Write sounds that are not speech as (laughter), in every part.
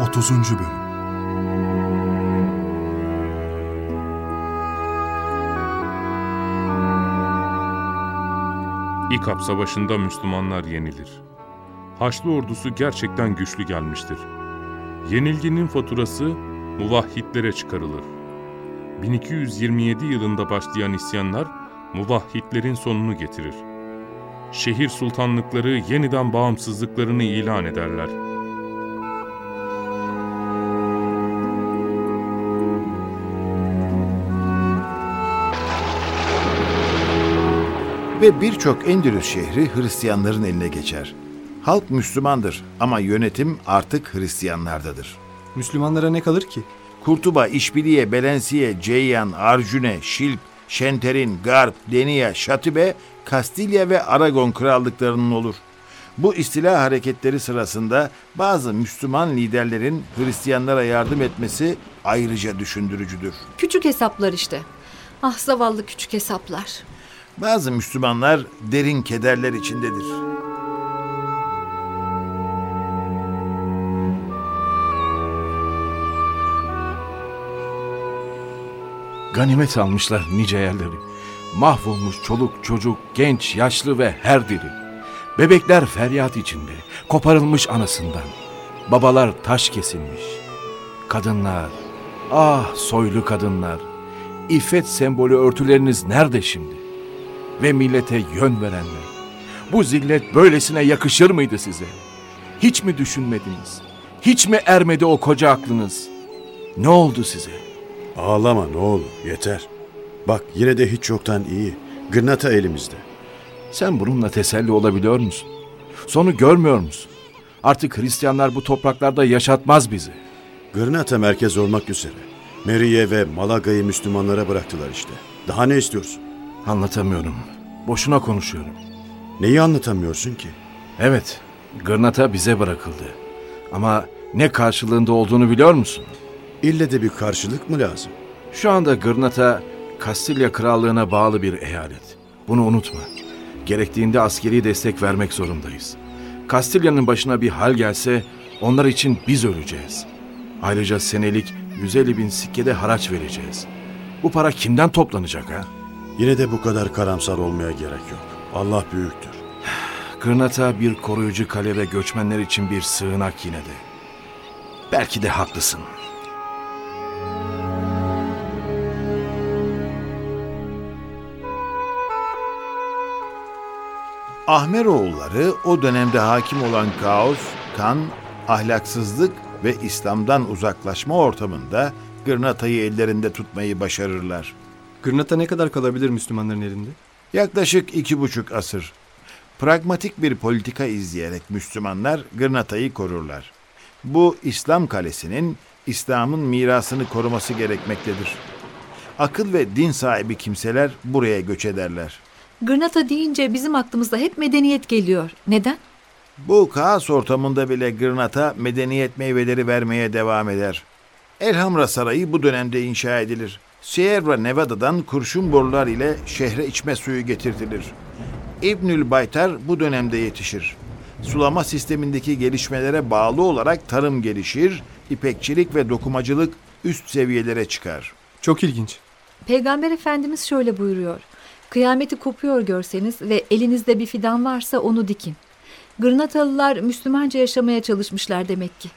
30. Bölüm İkap Savaşı'nda Müslümanlar yenilir. Haçlı ordusu gerçekten güçlü gelmiştir. Yenilginin faturası muvahhitlere çıkarılır. 1227 yılında başlayan isyanlar muvahhitlerin sonunu getirir. Şehir sultanlıkları yeniden bağımsızlıklarını ilan ederler. Ve birçok Endülüs şehri Hristiyanların eline geçer. Halk Müslümandır ama yönetim artık Hristiyanlardadır. Müslümanlara ne kalır ki? Kurtuba, İşbiliye, Belensiye, Ceyyan, Arjune, Şilp, Şenterin, Garp, Deniya, Şatibe, Kastilya ve Aragon krallıklarının olur. Bu istila hareketleri sırasında bazı Müslüman liderlerin Hristiyanlara yardım etmesi ayrıca düşündürücüdür. Küçük hesaplar işte. Ah zavallı küçük hesaplar. Bazı Müslümanlar derin kederler içindedir. Ganimet almışlar nice yerleri. Mahvolmuş çoluk, çocuk, genç, yaşlı ve her diri. Bebekler feryat içinde, koparılmış anasından. Babalar taş kesilmiş. Kadınlar, ah soylu kadınlar. İffet sembolü örtüleriniz nerede şimdi? Ve millete yön verenler. Bu zillet böylesine yakışır mıydı size? Hiç mi düşünmediniz? Hiç mi ermedi o koca aklınız? Ne oldu size? Ağlama ne olur yeter. Bak yine de hiç yoktan iyi. Gırnata elimizde. Sen bununla teselli olabiliyor musun? Sonu görmüyor musun? Artık Hristiyanlar bu topraklarda yaşatmaz bizi. Gırnata merkez olmak üzere. Meriye ve Malaga'yı Müslümanlara bıraktılar işte. Daha ne istiyorsun? Anlatamıyorum. Boşuna konuşuyorum. Neyi anlatamıyorsun ki? Evet, Gırnata bize bırakıldı. Ama ne karşılığında olduğunu biliyor musun? İlle de bir karşılık mı lazım? Şu anda Gırnata, Kastilya Krallığına bağlı bir eyalet. Bunu unutma. Gerektiğinde askeri destek vermek zorundayız. Kastilya'nın başına bir hal gelse onlar için biz öleceğiz. Ayrıca senelik 150 bin sikkede haraç vereceğiz. Bu para kimden toplanacak ha? Yine de bu kadar karamsar olmaya gerek yok. Allah büyüktür. Gırnata bir koruyucu kale ve göçmenler için bir sığınak yine de. Belki de haklısın. Ahmeroğulları o dönemde hakim olan kaos, kan, ahlaksızlık ve İslam'dan uzaklaşma ortamında Gırnata'yı ellerinde tutmayı başarırlar. Gırnata ne kadar kalabilir Müslümanların elinde? Yaklaşık iki buçuk asır. Pragmatik bir politika izleyerek Müslümanlar Gırnata'yı korurlar. Bu İslam kalesinin İslam'ın mirasını koruması gerekmektedir. Akıl ve din sahibi kimseler buraya göç ederler. Gırnata deyince bizim aklımıza hep medeniyet geliyor. Neden? Bu kaos ortamında bile Gırnata medeniyet meyveleri vermeye devam eder. Elhamra Sarayı bu dönemde inşa edilir. Sierra Nevada'dan kurşun borular ile şehre içme suyu getirtilir. İbnül Baytar bu dönemde yetişir. Sulama sistemindeki gelişmelere bağlı olarak tarım gelişir, ipekçilik ve dokumacılık üst seviyelere çıkar. Çok ilginç. Peygamber Efendimiz şöyle buyuruyor. Kıyameti kopuyor görseniz ve elinizde bir fidan varsa onu dikin. Gırnatalılar Müslümanca yaşamaya çalışmışlar demek ki.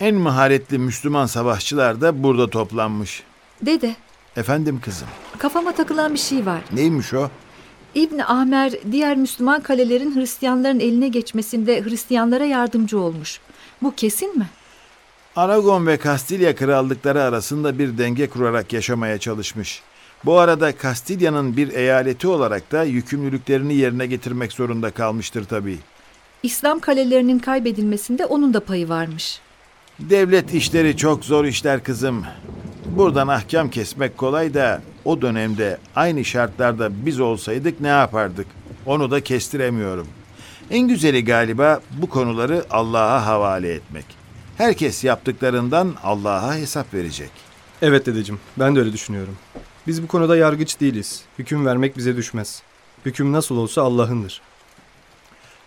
En maharetli Müslüman savaşçılar da burada toplanmış. Dede, Efendim kızım, kafama takılan bir şey var. neymiş o? İbn Ahmer diğer Müslüman kalelerin Hristiyanların eline geçmesinde Hristiyanlara yardımcı olmuş. Bu kesin mi? Aragon ve Kastilya krallıkları arasında bir denge kurarak yaşamaya çalışmış. Bu arada Kastilya'nın bir eyaleti olarak da yükümlülüklerini yerine getirmek zorunda kalmıştır tabii. İslam kalelerinin kaybedilmesinde onun da payı varmış. Devlet işleri çok zor işler kızım. Buradan ahkam kesmek kolay da o dönemde aynı şartlarda biz olsaydık ne yapardık? Onu da kestiremiyorum. En güzeli galiba bu konuları Allah'a havale etmek. Herkes yaptıklarından Allah'a hesap verecek. Evet dedeciğim, ben de öyle düşünüyorum. Biz bu konuda yargıç değiliz. Hüküm vermek bize düşmez. Hüküm nasıl olsa Allah'ındır.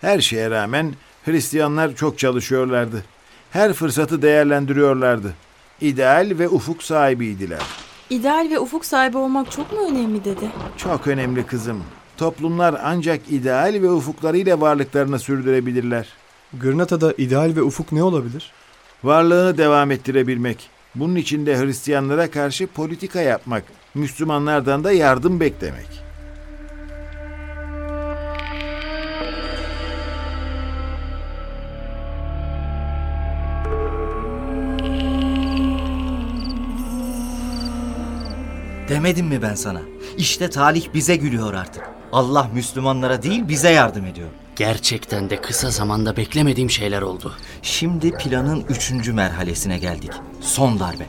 Her şeye rağmen Hristiyanlar çok çalışıyorlardı. Her fırsatı değerlendiriyorlardı. İdeal ve ufuk sahibiydiler. İdeal ve ufuk sahibi olmak çok mu önemli dede? Çok önemli kızım. Toplumlar ancak ideal ve ufuklarıyla varlıklarını sürdürebilirler. Gırnata'da ideal ve ufuk ne olabilir? Varlığını devam ettirebilmek. Bunun için de Hristiyanlara karşı politika yapmak, Müslümanlardan da yardım beklemek. Demedim mi ben sana? İşte talih bize gülüyor artık. Allah Müslümanlara değil bize yardım ediyor. Gerçekten de kısa zamanda beklemediğim şeyler oldu. Şimdi planın üçüncü merhalesine geldik. Son darbe.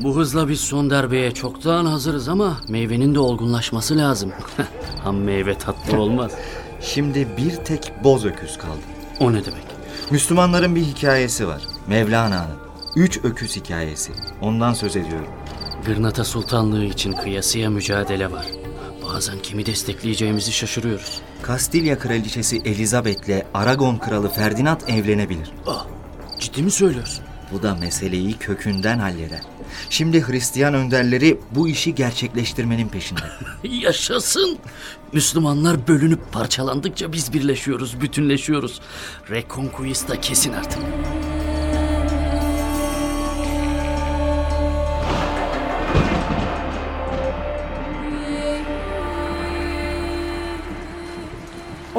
Bu hızla biz son darbeye çoktan hazırız ama meyvenin de olgunlaşması lazım. (laughs) Ham meyve tatlı olmaz. (laughs) Şimdi bir tek boz öküz kaldı. O ne demek? Müslümanların bir hikayesi var. Mevlana'nın. Üç öküz hikayesi. Ondan söz ediyorum. Gırnata Sultanlığı için kıyasıya mücadele var. Bazen kimi destekleyeceğimizi şaşırıyoruz. Kastilya kraliçesi Elizabeth'le Aragon kralı Ferdinand evlenebilir. Ah, ciddi mi söylüyorsun? Bu da meseleyi kökünden halleder. Şimdi Hristiyan önderleri bu işi gerçekleştirmenin peşinde. (laughs) Yaşasın! Müslümanlar bölünüp parçalandıkça biz birleşiyoruz, bütünleşiyoruz. Reconquista kesin artık.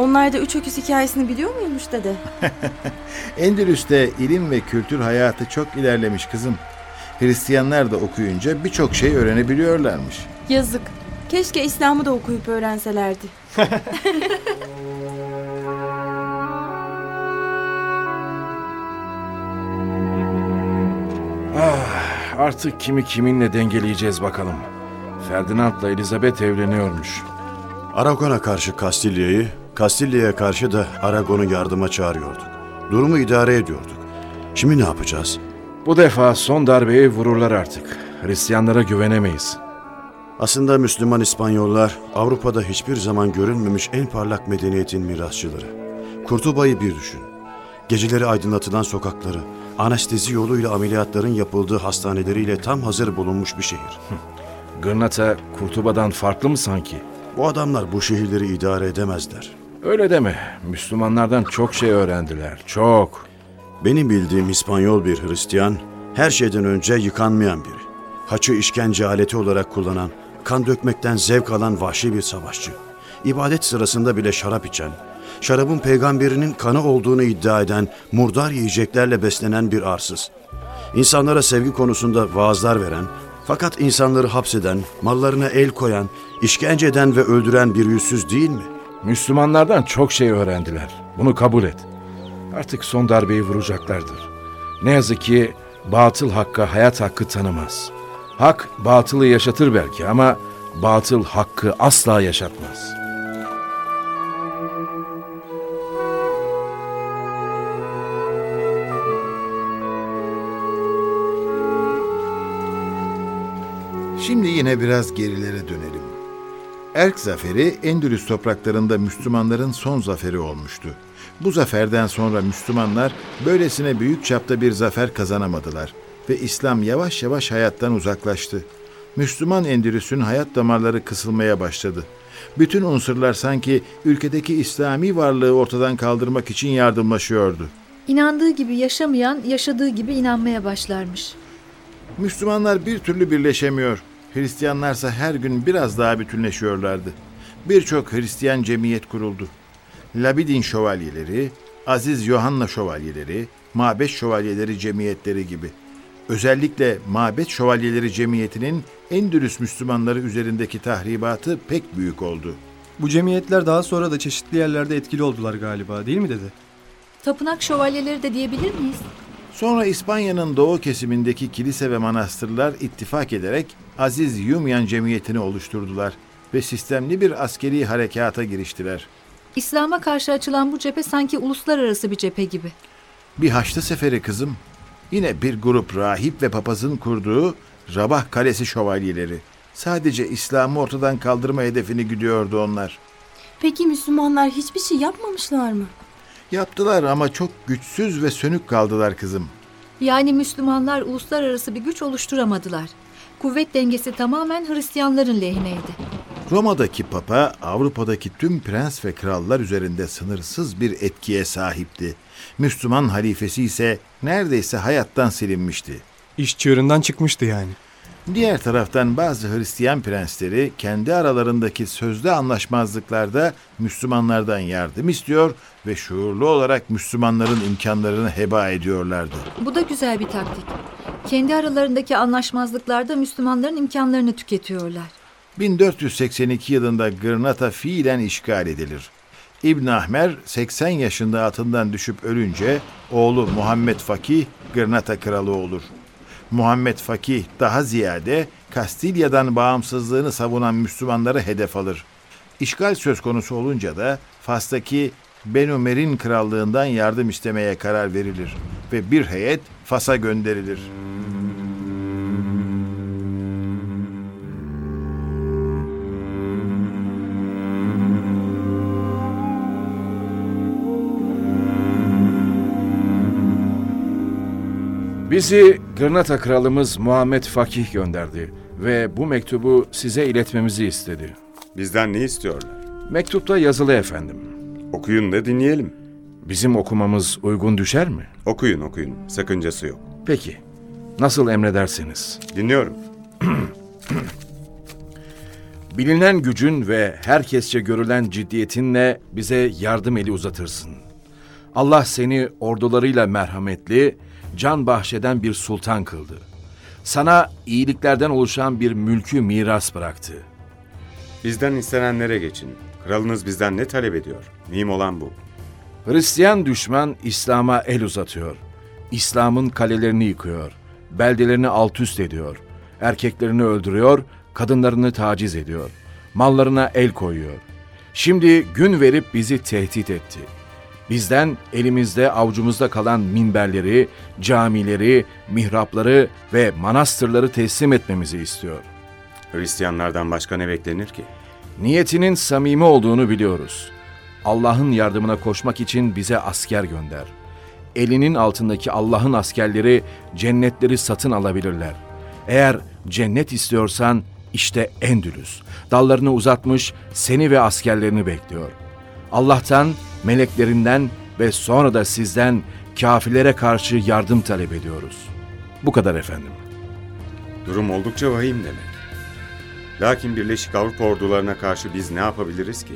Onlar da üç öküz hikayesini biliyor muymuş dede? (laughs) Endülüs'te ilim ve kültür hayatı çok ilerlemiş kızım. Hristiyanlar da okuyunca birçok şey öğrenebiliyorlarmış. Yazık. Keşke İslam'ı da okuyup öğrenselerdi. (laughs) Artık kimi kiminle dengeleyeceğiz bakalım. Ferdinand'la Elizabeth evleniyormuş. Aragon'a karşı Kastilya'yı, Kastilya'ya karşı da Aragon'u yardıma çağırıyorduk. Durumu idare ediyorduk. Şimdi ne yapacağız? Bu defa son darbeyi vururlar artık. Hristiyanlara güvenemeyiz. Aslında Müslüman İspanyollar Avrupa'da hiçbir zaman görünmemiş en parlak medeniyetin mirasçıları. Kurtuba'yı bir düşün. Geceleri aydınlatılan sokakları, anestezi yoluyla ameliyatların yapıldığı hastaneleriyle tam hazır bulunmuş bir şehir. Gırnata Kurtuba'dan farklı mı sanki? Bu adamlar bu şehirleri idare edemezler. Öyle deme. Müslümanlardan çok şey öğrendiler. Çok. Benim bildiğim İspanyol bir Hristiyan, her şeyden önce yıkanmayan biri. Haçı işkence aleti olarak kullanan, kan dökmekten zevk alan vahşi bir savaşçı. İbadet sırasında bile şarap içen, şarabın peygamberinin kanı olduğunu iddia eden, murdar yiyeceklerle beslenen bir arsız. İnsanlara sevgi konusunda vaazlar veren, fakat insanları hapseden, mallarına el koyan, işkence eden ve öldüren bir yüzsüz değil mi? Müslümanlardan çok şey öğrendiler. Bunu kabul et. Artık son darbeyi vuracaklardır. Ne yazık ki batıl hakka hayat hakkı tanımaz. Hak batılı yaşatır belki ama batıl hakkı asla yaşatmaz. Şimdi yine biraz gerilere dönelim. Erk zaferi Endülüs topraklarında Müslümanların son zaferi olmuştu. Bu zaferden sonra Müslümanlar böylesine büyük çapta bir zafer kazanamadılar ve İslam yavaş yavaş hayattan uzaklaştı. Müslüman Endülüs'ün hayat damarları kısılmaya başladı. Bütün unsurlar sanki ülkedeki İslami varlığı ortadan kaldırmak için yardımlaşıyordu. İnandığı gibi yaşamayan, yaşadığı gibi inanmaya başlarmış. Müslümanlar bir türlü birleşemiyor. Hristiyanlarsa her gün biraz daha bütünleşiyorlardı. Birçok Hristiyan cemiyet kuruldu. Labidin şövalyeleri, Aziz Yohanna şövalyeleri, Mabet şövalyeleri cemiyetleri gibi. Özellikle Mabet şövalyeleri cemiyetinin Endülüs Müslümanları üzerindeki tahribatı pek büyük oldu. Bu cemiyetler daha sonra da çeşitli yerlerde etkili oldular galiba değil mi dede? Tapınak şövalyeleri de diyebilir miyiz? Sonra İspanya'nın doğu kesimindeki kilise ve manastırlar ittifak ederek Aziz Yumyan Cemiyeti'ni oluşturdular ve sistemli bir askeri harekata giriştiler. İslam'a karşı açılan bu cephe sanki uluslararası bir cephe gibi. Bir Haçlı Seferi kızım. Yine bir grup rahip ve papazın kurduğu Rabah Kalesi şövalyeleri. Sadece İslam'ı ortadan kaldırma hedefini güdüyordu onlar. Peki Müslümanlar hiçbir şey yapmamışlar mı? Yaptılar ama çok güçsüz ve sönük kaldılar kızım. Yani Müslümanlar uluslararası bir güç oluşturamadılar. Kuvvet dengesi tamamen Hristiyanların lehineydi. Roma'daki papa Avrupa'daki tüm prens ve krallar üzerinde sınırsız bir etkiye sahipti. Müslüman halifesi ise neredeyse hayattan silinmişti. İş çığırından çıkmıştı yani. Diğer taraftan bazı Hristiyan prensleri kendi aralarındaki sözlü anlaşmazlıklarda Müslümanlardan yardım istiyor ve şuurlu olarak Müslümanların imkanlarını heba ediyorlardı. Bu da güzel bir taktik. Kendi aralarındaki anlaşmazlıklarda Müslümanların imkanlarını tüketiyorlar. 1482 yılında Gırnata fiilen işgal edilir. İbn Ahmer 80 yaşında atından düşüp ölünce oğlu Muhammed Fakih Gırnata kralı olur. Muhammed Fakih daha ziyade Kastilya'dan bağımsızlığını savunan Müslümanları hedef alır. İşgal söz konusu olunca da Fas'taki Benu Merin krallığından yardım istemeye karar verilir ve bir heyet Fas'a gönderilir. Bizi Granada kralımız Muhammed Fakih gönderdi ve bu mektubu size iletmemizi istedi. Bizden ne istiyorlar? Mektupta yazılı efendim. Okuyun da dinleyelim. Bizim okumamız uygun düşer mi? Okuyun okuyun. Sakıncası yok. Peki. Nasıl emredersiniz? Dinliyorum. (clears throat) Bilinen gücün ve herkesçe görülen ciddiyetinle bize yardım eli uzatırsın. Allah seni ordularıyla merhametli, can bahşeden bir sultan kıldı. Sana iyiliklerden oluşan bir mülkü miras bıraktı. Bizden istenenlere geçin. Kralınız bizden ne talep ediyor? Mühim olan bu. Hristiyan düşman İslam'a el uzatıyor. İslam'ın kalelerini yıkıyor. Beldelerini alt üst ediyor. Erkeklerini öldürüyor, kadınlarını taciz ediyor. Mallarına el koyuyor. Şimdi gün verip bizi tehdit etti. Bizden elimizde avucumuzda kalan minberleri, camileri, mihrapları ve manastırları teslim etmemizi istiyor. Hristiyanlardan başka ne beklenir ki? Niyetinin samimi olduğunu biliyoruz. Allah'ın yardımına koşmak için bize asker gönder. Elinin altındaki Allah'ın askerleri cennetleri satın alabilirler. Eğer cennet istiyorsan işte Endülüs. Dallarını uzatmış seni ve askerlerini bekliyor. Allah'tan, meleklerinden ve sonra da sizden kafirlere karşı yardım talep ediyoruz. Bu kadar efendim. Durum oldukça vahim demek. Lakin Birleşik Avrupa ordularına karşı biz ne yapabiliriz ki?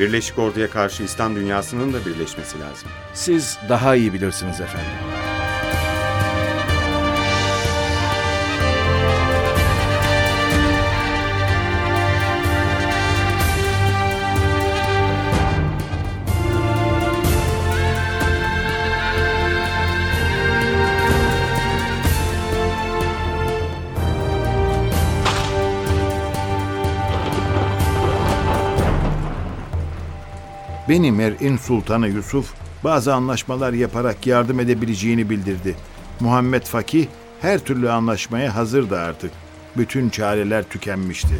Birleşik Ordu'ya karşı İslam dünyasının da birleşmesi lazım. Siz daha iyi bilirsiniz efendim. Beni Mer'in Sultanı Yusuf bazı anlaşmalar yaparak yardım edebileceğini bildirdi. Muhammed Fakih her türlü anlaşmaya hazırdı artık. Bütün çareler tükenmişti.